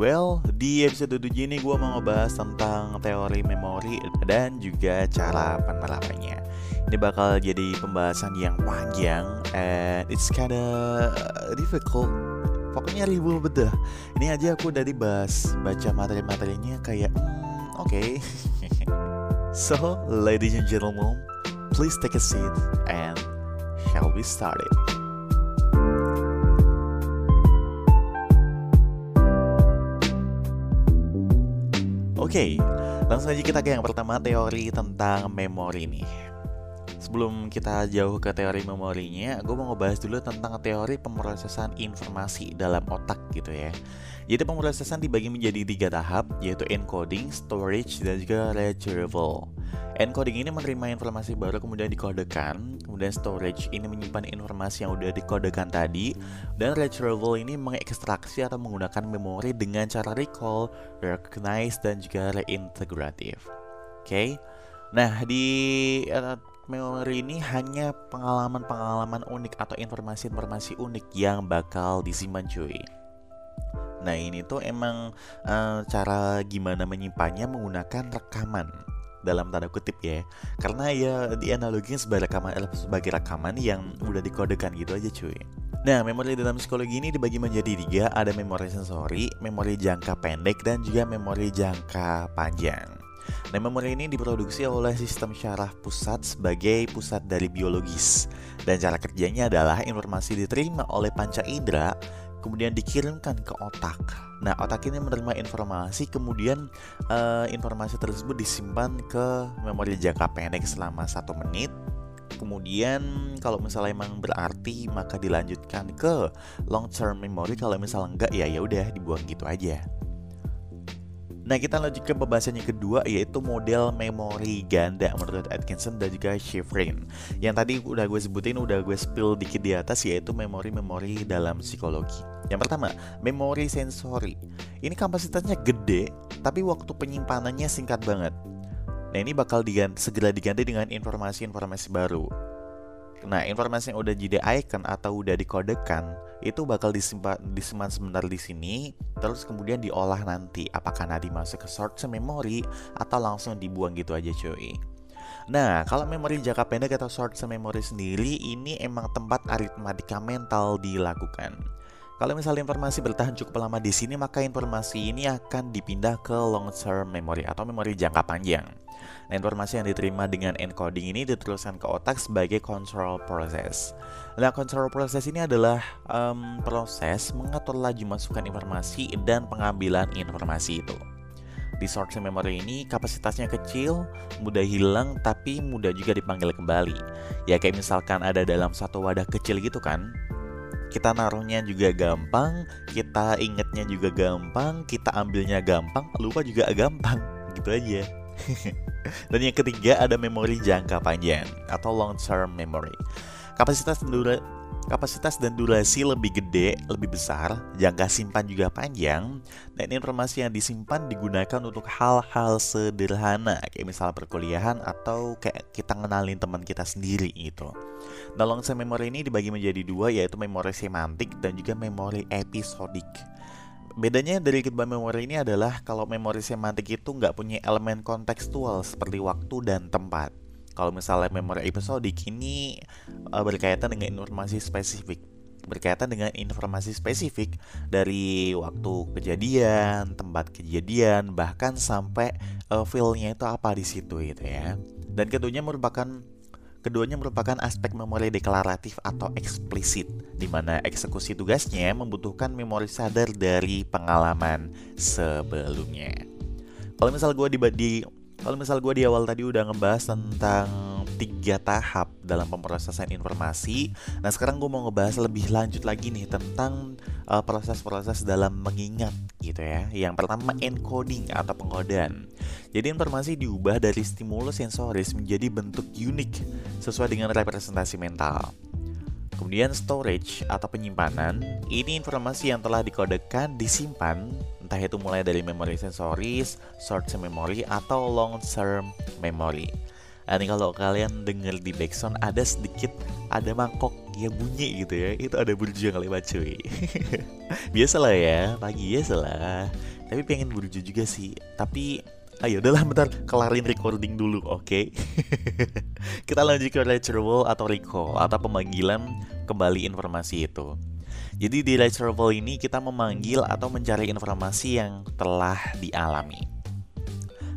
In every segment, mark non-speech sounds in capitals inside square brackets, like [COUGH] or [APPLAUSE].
Well, di episode 7 ini gue mau ngebahas tentang teori memori dan juga cara penerapannya. Ini bakal jadi pembahasan yang panjang and it's kinda difficult. Pokoknya ribu betul. Ini aja aku udah dibahas baca materi-materinya kayak hmm, oke. Okay. [LAUGHS] so, ladies and gentlemen, please take a seat and shall we start it? Oke, langsung aja kita ke yang pertama teori tentang memori nih. Sebelum kita jauh ke teori memorinya, gue mau ngebahas dulu tentang teori pemrosesan informasi dalam otak gitu ya. Jadi pemrosesan dibagi menjadi tiga tahap, yaitu encoding, storage, dan juga retrieval. Encoding ini menerima informasi baru kemudian dikodekan, kemudian storage ini menyimpan informasi yang udah dikodekan tadi, dan retrieval ini mengekstraksi atau menggunakan memori dengan cara recall, recognize, dan juga reintegrative. Oke, okay? nah di memori ini hanya pengalaman-pengalaman unik atau informasi-informasi unik yang bakal disimpan cuy. Nah ini tuh emang uh, cara gimana menyimpannya menggunakan rekaman dalam tanda kutip ya karena ya di analoginya sebagai rekaman sebagai rekaman yang udah dikodekan gitu aja cuy Nah, memori dalam psikologi ini dibagi menjadi tiga, ada memori sensori, memori jangka pendek, dan juga memori jangka panjang. Nah, memori ini diproduksi oleh sistem syaraf pusat sebagai pusat dari biologis. Dan cara kerjanya adalah informasi diterima oleh panca indera kemudian dikirimkan ke otak. Nah, otak ini menerima informasi, kemudian uh, informasi tersebut disimpan ke memori jangka pendek selama satu menit. Kemudian kalau misalnya emang berarti maka dilanjutkan ke long term memory. Kalau misalnya enggak ya ya udah dibuang gitu aja. Nah kita lanjut ke pembahasan yang kedua yaitu model memori ganda menurut Atkinson dan juga Schifrin Yang tadi udah gue sebutin, udah gue spill dikit di atas yaitu memori-memori dalam psikologi. Yang pertama, memori sensori. Ini kapasitasnya gede tapi waktu penyimpanannya singkat banget. Nah ini bakal diganti, segera diganti dengan informasi-informasi baru Nah, informasi yang udah jadi icon atau udah dikodekan itu bakal disimpan disimpan sebentar di sini, terus kemudian diolah nanti apakah nanti masuk ke short term memory atau langsung dibuang gitu aja cuy. Nah, kalau memori jangka pendek atau short term memory sendiri ini emang tempat aritmatika mental dilakukan. Kalau misalnya informasi bertahan cukup lama di sini, maka informasi ini akan dipindah ke long term memory atau memori jangka panjang. Nah, informasi yang diterima dengan encoding ini diteruskan ke otak sebagai control process. Nah, control process ini adalah um, proses mengatur laju masukan informasi dan pengambilan informasi itu. Di short term memory ini kapasitasnya kecil, mudah hilang, tapi mudah juga dipanggil kembali. Ya kayak misalkan ada dalam satu wadah kecil gitu kan, kita naruhnya juga gampang, kita ingetnya juga gampang, kita ambilnya gampang, lupa juga gampang, [LAUGHS] gitu aja. [LAUGHS] Dan yang ketiga ada memori jangka panjang atau long term memory. Kapasitas dura kapasitas dan durasi lebih gede, lebih besar, jangka simpan juga panjang, dan informasi yang disimpan digunakan untuk hal-hal sederhana kayak misal perkuliahan atau kayak kita ngenalin teman kita sendiri gitu. Nah, long term memory ini dibagi menjadi dua yaitu memori semantik dan juga memori episodik. Bedanya dari kedua memori ini adalah kalau memori semantik itu nggak punya elemen kontekstual seperti waktu dan tempat. Kalau misalnya memori episodik ini uh, berkaitan dengan informasi spesifik, berkaitan dengan informasi spesifik dari waktu kejadian, tempat kejadian, bahkan sampai uh, feel-nya itu apa di situ gitu ya. Dan keduanya merupakan Keduanya merupakan aspek memori deklaratif atau eksplisit, di mana eksekusi tugasnya membutuhkan memori sadar dari pengalaman sebelumnya. Kalau misal gue di, di kalau misal gue di awal tadi udah ngebahas tentang tiga tahap dalam pemrosesan informasi. Nah sekarang gue mau ngebahas lebih lanjut lagi nih tentang uh, proses-proses dalam mengingat gitu ya. Yang pertama encoding atau pengodaan. Jadi informasi diubah dari stimulus sensoris menjadi bentuk unik sesuai dengan representasi mental. Kemudian storage atau penyimpanan, ini informasi yang telah dikodekan disimpan entah itu mulai dari memori sensoris, short term memory atau long term memory. Nah, kalau kalian denger di backsound ada sedikit ada mangkok ya bunyi gitu ya. Itu ada burju yang lewat cuy. [LAUGHS] biasalah ya, pagi biasalah. Tapi pengen burju juga sih. Tapi ayo udahlah bentar kelarin recording dulu, oke? Okay? [LAUGHS] Kita lanjut ke retrieval atau recall atau pemanggilan kembali informasi itu. Jadi di retrieval ini kita memanggil atau mencari informasi yang telah dialami.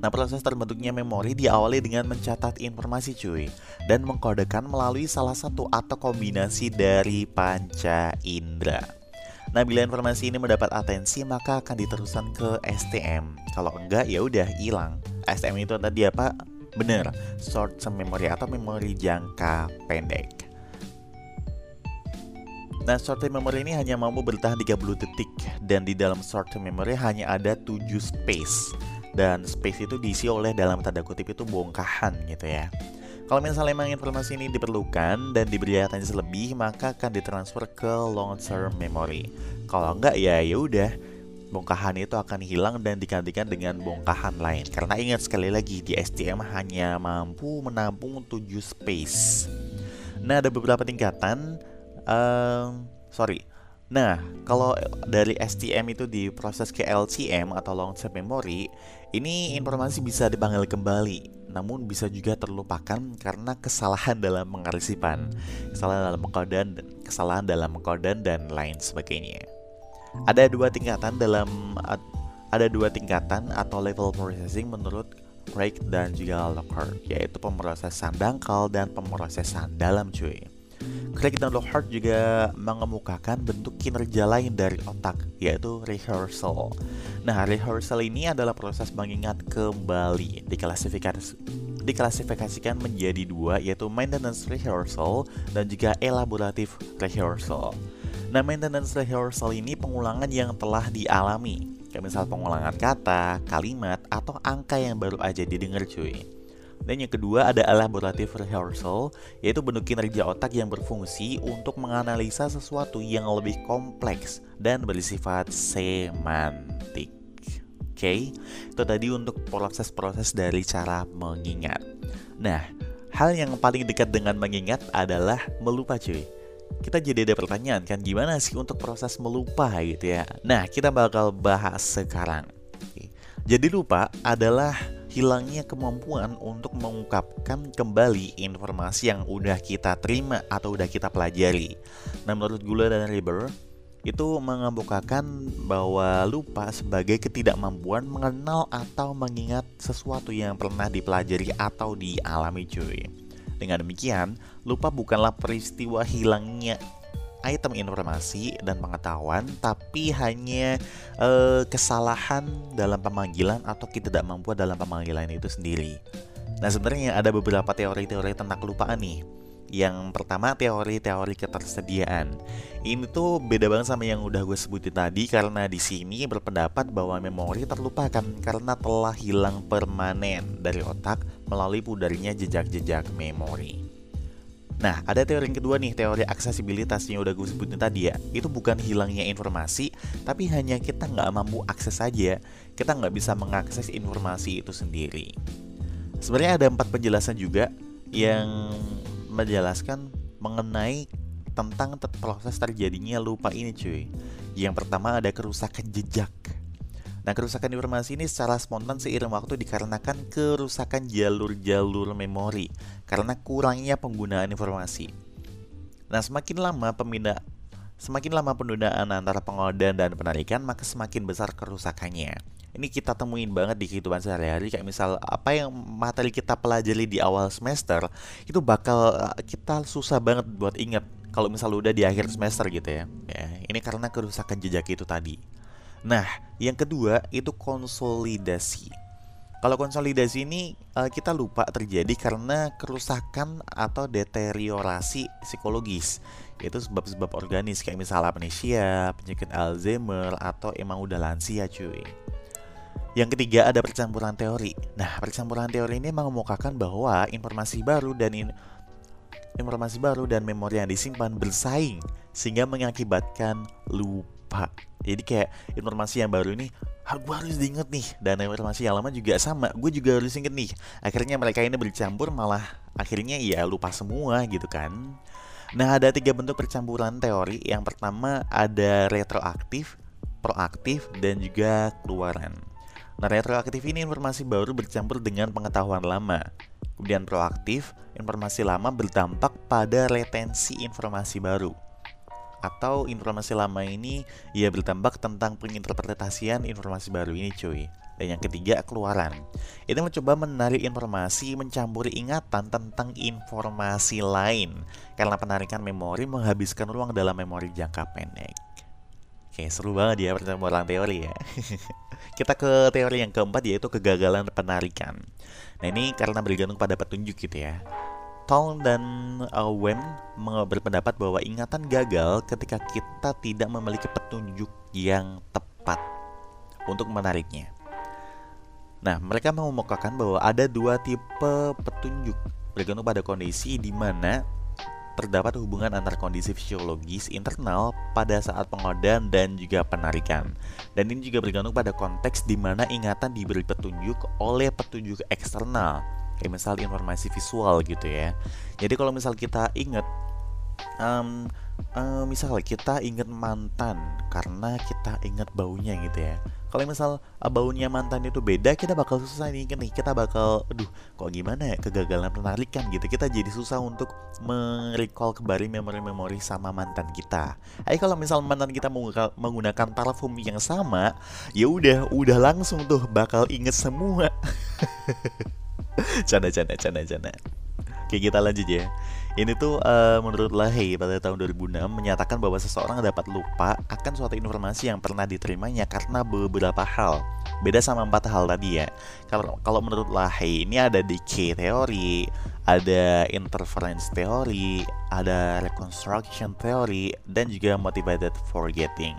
Nah, proses terbentuknya memori diawali dengan mencatat informasi cuy dan mengkodekan melalui salah satu atau kombinasi dari panca indera. Nah, bila informasi ini mendapat atensi, maka akan diteruskan ke STM. Kalau enggak, ya udah hilang. STM itu tadi apa? Bener, short term memory atau memori jangka pendek. Nah, short term memory ini hanya mampu bertahan 30 detik dan di dalam short term memory hanya ada 7 space dan space itu diisi oleh dalam tanda kutip itu bongkahan gitu ya. Kalau misalnya memang informasi ini diperlukan dan diberi atensi lebih, maka akan ditransfer ke long term memory. Kalau enggak ya ya udah bongkahan itu akan hilang dan digantikan dengan bongkahan lain. Karena ingat sekali lagi di STM hanya mampu menampung 7 space. Nah, ada beberapa tingkatan um, sorry Nah, kalau dari STM itu diproses ke LCM atau long term memory, ini informasi bisa dipanggil kembali, namun bisa juga terlupakan karena kesalahan dalam pengarsipan, kesalahan dalam pengkodan, kesalahan dalam pengkodan dan lain sebagainya. Ada dua tingkatan dalam ada dua tingkatan atau level processing menurut Craig dan juga Lockhart, yaitu pemrosesan dangkal dan pemrosesan dalam cuy. Craig dan Lockhart juga mengemukakan bentuk kinerja lain dari otak, yaitu rehearsal. Nah, rehearsal ini adalah proses mengingat kembali, diklasifikasi diklasifikasikan menjadi dua, yaitu maintenance rehearsal dan juga elaborative rehearsal. Nah, maintenance rehearsal ini pengulangan yang telah dialami, kayak misal pengulangan kata, kalimat, atau angka yang baru aja didengar cuy. Dan yang kedua ada elaborative rehearsal, yaitu bentuk kinerja otak yang berfungsi untuk menganalisa sesuatu yang lebih kompleks dan bersifat semantik. Oke, okay? itu tadi untuk proses-proses dari cara mengingat. Nah, hal yang paling dekat dengan mengingat adalah melupa cuy kita jadi ada pertanyaan kan gimana sih untuk proses melupa gitu ya Nah kita bakal bahas sekarang Jadi lupa adalah hilangnya kemampuan untuk mengungkapkan kembali informasi yang udah kita terima atau udah kita pelajari. Nah, menurut Gula dan Riber, itu mengemukakan bahwa lupa sebagai ketidakmampuan mengenal atau mengingat sesuatu yang pernah dipelajari atau dialami cuy. Dengan demikian, lupa bukanlah peristiwa hilangnya item informasi dan pengetahuan, tapi hanya uh, kesalahan dalam pemanggilan atau ketidakmampuan dalam pemanggilan itu sendiri. Nah, sebenarnya ada beberapa teori-teori tentang kelupaan nih. Yang pertama teori-teori ketersediaan. Ini tuh beda banget sama yang udah gue sebutin tadi karena di sini berpendapat bahwa memori terlupakan karena telah hilang permanen dari otak melalui pudarnya jejak-jejak memori. Nah, ada teori yang kedua nih, teori aksesibilitas yang udah gue sebutin tadi ya. Itu bukan hilangnya informasi, tapi hanya kita nggak mampu akses saja. Kita nggak bisa mengakses informasi itu sendiri. Sebenarnya ada empat penjelasan juga yang menjelaskan mengenai tentang proses terjadinya lupa ini cuy. Yang pertama ada kerusakan jejak. Nah, kerusakan informasi ini secara spontan seiring waktu dikarenakan kerusakan jalur-jalur memori karena kurangnya penggunaan informasi. Nah, semakin lama pemindah semakin lama penggunaan antara pengodan dan penarikan, maka semakin besar kerusakannya. Ini kita temuin banget di kehidupan sehari-hari kayak misal apa yang materi kita pelajari di awal semester itu bakal eh, kita susah banget buat inget kalau misal udah di akhir semester gitu ya. ya ini karena kerusakan jejak itu tadi. Nah, yang kedua itu konsolidasi. Kalau konsolidasi ini uh, kita lupa terjadi karena kerusakan atau deteriorasi psikologis yaitu sebab-sebab organis kayak misalnya amnesia, penyakit Alzheimer atau emang udah lansia cuy. Yang ketiga ada percampuran teori. Nah, percampuran teori ini mengemukakan bahwa informasi baru dan in informasi baru dan memori yang disimpan bersaing sehingga mengakibatkan lupa. Jadi kayak informasi yang baru ini gue harus diinget nih. Dan informasi yang lama juga sama gue juga harus inget nih. Akhirnya mereka ini bercampur malah akhirnya ya lupa semua gitu kan. Nah ada tiga bentuk percampuran teori. Yang pertama ada retroaktif proaktif dan juga keluaran. Nah retroaktif ini informasi baru bercampur dengan pengetahuan lama. Kemudian proaktif informasi lama berdampak pada retensi informasi baru atau informasi lama ini ya bertambah tentang penginterpretasian informasi baru ini cuy. Dan yang ketiga keluaran. Ini mencoba menarik informasi, mencampuri ingatan tentang informasi lain karena penarikan memori menghabiskan ruang dalam memori jangka pendek. Oke, seru banget ya percampuran teori ya. [LAUGHS] Kita ke teori yang keempat yaitu kegagalan penarikan. Nah ini karena bergantung pada petunjuk gitu ya. Tong dan uh, Wen berpendapat bahwa ingatan gagal ketika kita tidak memiliki petunjuk yang tepat untuk menariknya. Nah, mereka mengemukakan bahwa ada dua tipe petunjuk bergantung pada kondisi di mana terdapat hubungan antar kondisi fisiologis internal pada saat pengodaan dan juga penarikan. Dan ini juga bergantung pada konteks di mana ingatan diberi petunjuk oleh petunjuk eksternal kayak misal informasi visual gitu ya. Jadi kalau misal kita inget um, um, misal kita inget mantan karena kita inget baunya gitu ya. Kalau misal uh, baunya mantan itu beda kita bakal susah nih nih kita bakal aduh kok gimana ya kegagalan penarikan gitu. Kita jadi susah untuk merecall kembali memori-memori sama mantan kita. Ayo kalau misal mantan kita menggunakan parfum yang sama ya udah udah langsung tuh bakal inget semua [LAUGHS] [LAUGHS] canda canda canda canda. Oke kita lanjut ya. Ini tuh uh, menurut Lahey pada tahun 2006 menyatakan bahwa seseorang dapat lupa akan suatu informasi yang pernah diterimanya karena beberapa hal. Beda sama empat hal tadi ya. Kalau kalau menurut Lahey ini ada decay teori Ada interference teori Ada reconstruction theory Dan juga motivated forgetting.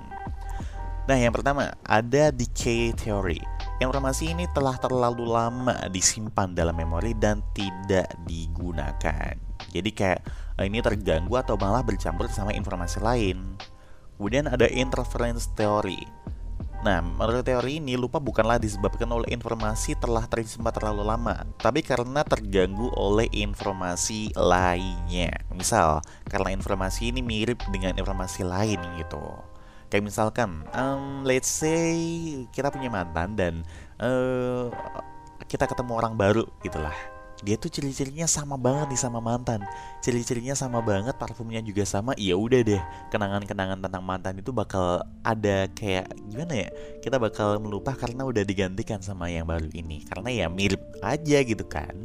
Nah yang pertama ada decay theory Informasi ini telah terlalu lama disimpan dalam memori dan tidak digunakan. Jadi kayak eh, ini terganggu atau malah bercampur sama informasi lain. Kemudian ada interference theory. Nah, menurut teori ini lupa bukanlah disebabkan oleh informasi telah tersimpan terlalu lama, tapi karena terganggu oleh informasi lainnya. Misal, karena informasi ini mirip dengan informasi lain gitu. Kayak misalkan, um, let's say kita punya mantan dan uh, kita ketemu orang baru gitulah. Dia tuh ciri-cirinya sama banget nih sama mantan. Ciri-cirinya sama banget, parfumnya juga sama. Ya udah deh, kenangan-kenangan tentang mantan itu bakal ada kayak gimana ya? Kita bakal melupa karena udah digantikan sama yang baru ini. Karena ya mirip aja gitu kan.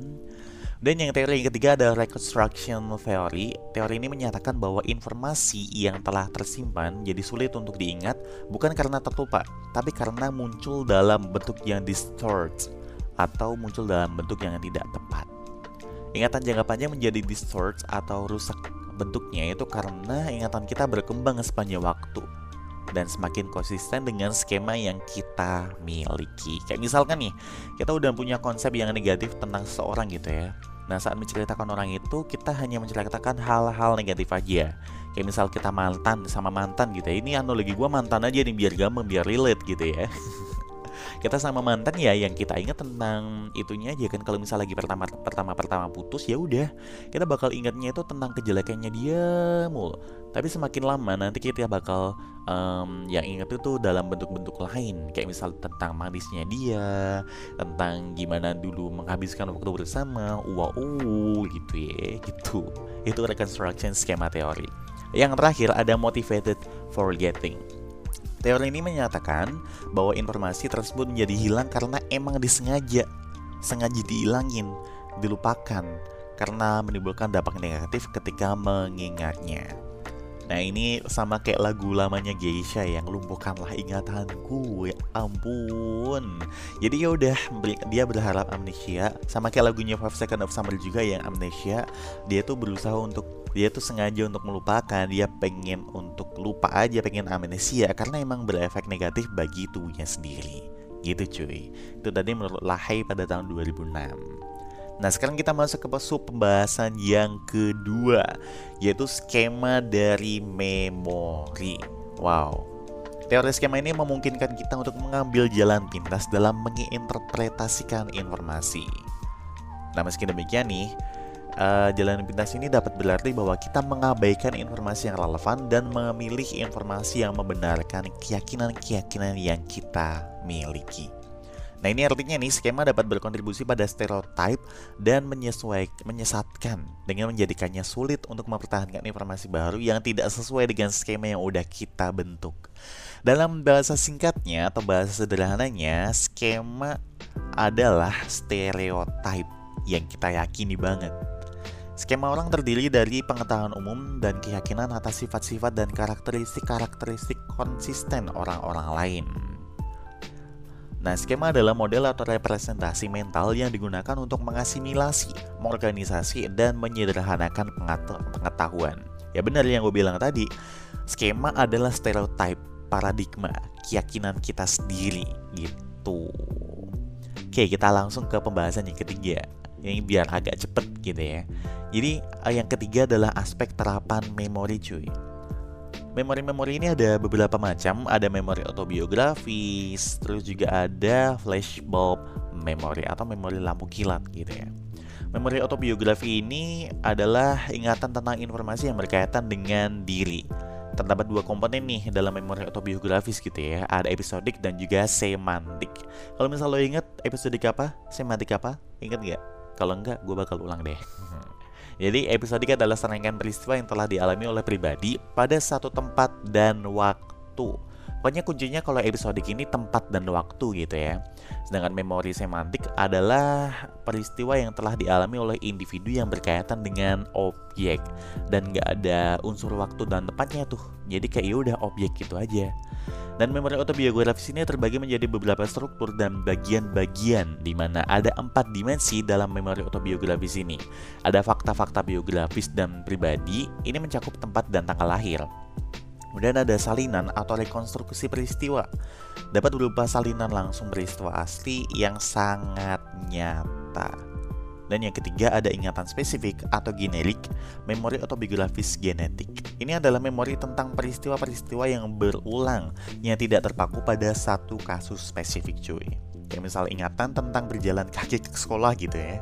Dan yang teori yang ketiga adalah reconstruction theory. Teori ini menyatakan bahwa informasi yang telah tersimpan jadi sulit untuk diingat bukan karena terlupa, tapi karena muncul dalam bentuk yang distort atau muncul dalam bentuk yang tidak tepat. Ingatan jangka panjang menjadi distort atau rusak bentuknya itu karena ingatan kita berkembang sepanjang waktu dan semakin konsisten dengan skema yang kita miliki. Kayak misalkan nih, kita udah punya konsep yang negatif tentang seseorang gitu ya. Nah, saat menceritakan orang itu, kita hanya menceritakan hal-hal negatif aja. Kayak misal kita mantan sama mantan gitu ya. Ini analogi gue mantan aja nih biar gampang, biar relate gitu ya. [LAUGHS] kita sama mantan ya yang kita ingat tentang itunya aja kan. Kalau misal lagi pertama pertama pertama putus ya udah. Kita bakal ingatnya itu tentang kejelekannya dia mul tapi semakin lama nanti kita bakal um, yang ingat itu dalam bentuk-bentuk lain. Kayak misal tentang manisnya dia tentang gimana dulu menghabiskan waktu bersama wow gitu ya gitu. Itu reconstruction skema teori. Yang terakhir ada motivated forgetting Teori ini menyatakan bahwa informasi tersebut menjadi hilang karena emang disengaja, sengaja dihilangin, dilupakan karena menimbulkan dampak negatif ketika mengingatnya. Nah ini sama kayak lagu lamanya Geisha yang lumpuhkanlah ingatanku ya ampun. Jadi ya udah dia berharap amnesia. Sama kayak lagunya Five Second of Summer juga yang amnesia. Dia tuh berusaha untuk dia tuh sengaja untuk melupakan dia pengen untuk lupa aja pengen amnesia karena emang berefek negatif bagi tubuhnya sendiri. Gitu cuy. Itu tadi menurut Lahai pada tahun 2006 Nah sekarang kita masuk ke sub pembahasan yang kedua Yaitu skema dari memori. Wow. Teori skema ini memungkinkan kita untuk mengambil jalan pintas dalam menginterpretasikan informasi. Nah, meski demikian nih, uh, jalan pintas ini dapat berarti bahwa kita mengabaikan informasi yang relevan dan memilih informasi yang membenarkan keyakinan-keyakinan yang kita miliki. Nah ini artinya nih skema dapat berkontribusi pada stereotip dan menyesuaikan, menyesatkan dengan menjadikannya sulit untuk mempertahankan informasi baru yang tidak sesuai dengan skema yang udah kita bentuk. Dalam bahasa singkatnya atau bahasa sederhananya, skema adalah stereotip yang kita yakini banget. Skema orang terdiri dari pengetahuan umum dan keyakinan atas sifat-sifat dan karakteristik-karakteristik konsisten orang-orang lain. Nah, skema adalah model atau representasi mental yang digunakan untuk mengasimilasi, mengorganisasi, dan menyederhanakan pengetahuan. Ya benar yang gue bilang tadi, skema adalah stereotype, paradigma, keyakinan kita sendiri gitu. Oke, kita langsung ke pembahasan yang ketiga. Ini biar agak cepet gitu ya. Jadi eh, yang ketiga adalah aspek terapan memori cuy. Memori-memori ini ada beberapa macam, ada memori autobiografis, terus juga ada flashbulb memori atau memori lampu kilat gitu ya. Memori autobiografi ini adalah ingatan tentang informasi yang berkaitan dengan diri. Terdapat dua komponen nih dalam memori autobiografis gitu ya, ada episodik dan juga semantik. Kalau misal lo inget episodik apa, semantik apa, inget nggak? Kalau enggak, gue bakal ulang deh. Jadi episodik adalah serangkaian peristiwa yang telah dialami oleh pribadi pada satu tempat dan waktu. Pokoknya kuncinya kalau episodik ini tempat dan waktu gitu ya. Sedangkan memori semantik adalah peristiwa yang telah dialami oleh individu yang berkaitan dengan objek dan gak ada unsur waktu dan tempatnya tuh. Jadi kayak yaudah objek gitu aja. Dan memori autobiografis ini terbagi menjadi beberapa struktur dan bagian-bagian di mana ada empat dimensi dalam memori autobiografis ini. Ada fakta-fakta biografis dan pribadi, ini mencakup tempat dan tanggal lahir. Kemudian ada salinan atau rekonstruksi peristiwa. Dapat berupa salinan langsung peristiwa asli yang sangat nyata. Dan yang ketiga ada ingatan spesifik atau generik, memori autobiografis genetik. Ini adalah memori tentang peristiwa-peristiwa yang berulang yang tidak terpaku pada satu kasus spesifik cuy. Kayak misal ingatan tentang berjalan kaki ke sekolah gitu ya.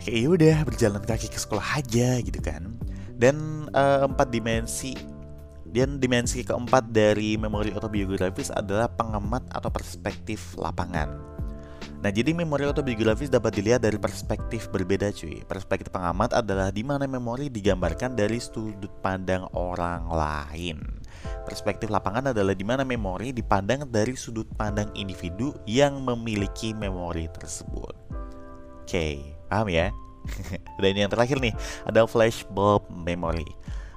Kayak ya udah berjalan kaki ke sekolah aja gitu kan. Dan uh, empat dimensi dan dimensi keempat dari memori autobiografis adalah pengamat atau perspektif lapangan. Nah, jadi memori autobiografis dapat dilihat dari perspektif berbeda cuy. Perspektif pengamat adalah di mana memori digambarkan dari sudut pandang orang lain. Perspektif lapangan adalah di mana memori dipandang dari sudut pandang individu yang memiliki memori tersebut. Oke, paham ya? [LAUGHS] Dan yang terakhir nih, ada flashbulb memory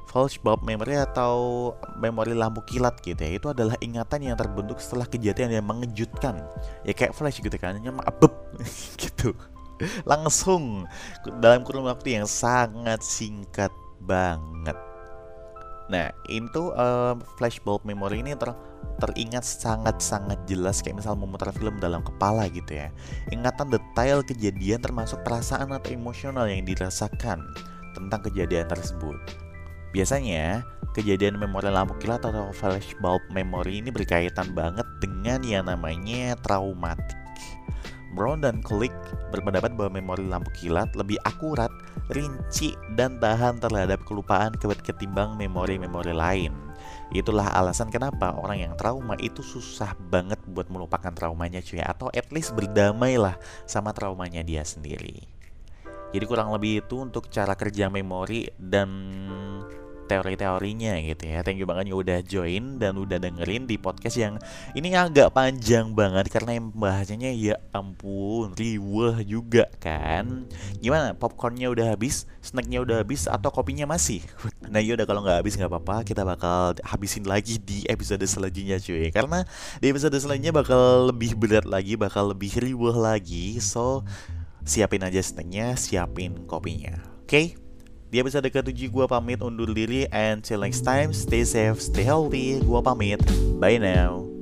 flashbulb memory atau memori lampu kilat gitu ya itu adalah ingatan yang terbentuk setelah kejadian yang mengejutkan. Ya kayak flash gitu kan hanya abep [LAUGHS] gitu. Langsung dalam kurun waktu yang sangat singkat banget. Nah itu uh, flashbulb memory ini ter teringat sangat-sangat jelas kayak misal memutar film dalam kepala gitu ya. Ingatan detail kejadian termasuk perasaan atau emosional yang dirasakan tentang kejadian tersebut Biasanya, kejadian memori lampu kilat atau flashbulb memory ini berkaitan banget dengan yang namanya traumatik. Brown dan Click berpendapat bahwa memori lampu kilat lebih akurat, rinci, dan tahan terhadap kelupaan ketimbang memori-memori lain. Itulah alasan kenapa orang yang trauma itu susah banget buat melupakan traumanya cuy Atau at least berdamailah sama traumanya dia sendiri Jadi kurang lebih itu untuk cara kerja memori dan teori-teorinya gitu ya. Thank you banget yang udah join dan udah dengerin di podcast yang ini agak panjang banget karena yang bahasanya ya ampun riweh juga kan. Gimana popcornnya udah habis, snacknya udah habis atau kopinya masih? [LAUGHS] Nah yaudah kalau nggak habis nggak apa-apa, kita bakal habisin lagi di episode selanjutnya cuy. Karena di episode selanjutnya bakal lebih berat lagi, bakal lebih riweh lagi. So siapin aja snacknya, siapin kopinya. Oke? Okay? Di episode ke-7 gue pamit undur diri and till next time stay safe, stay healthy. Gue pamit. Bye now.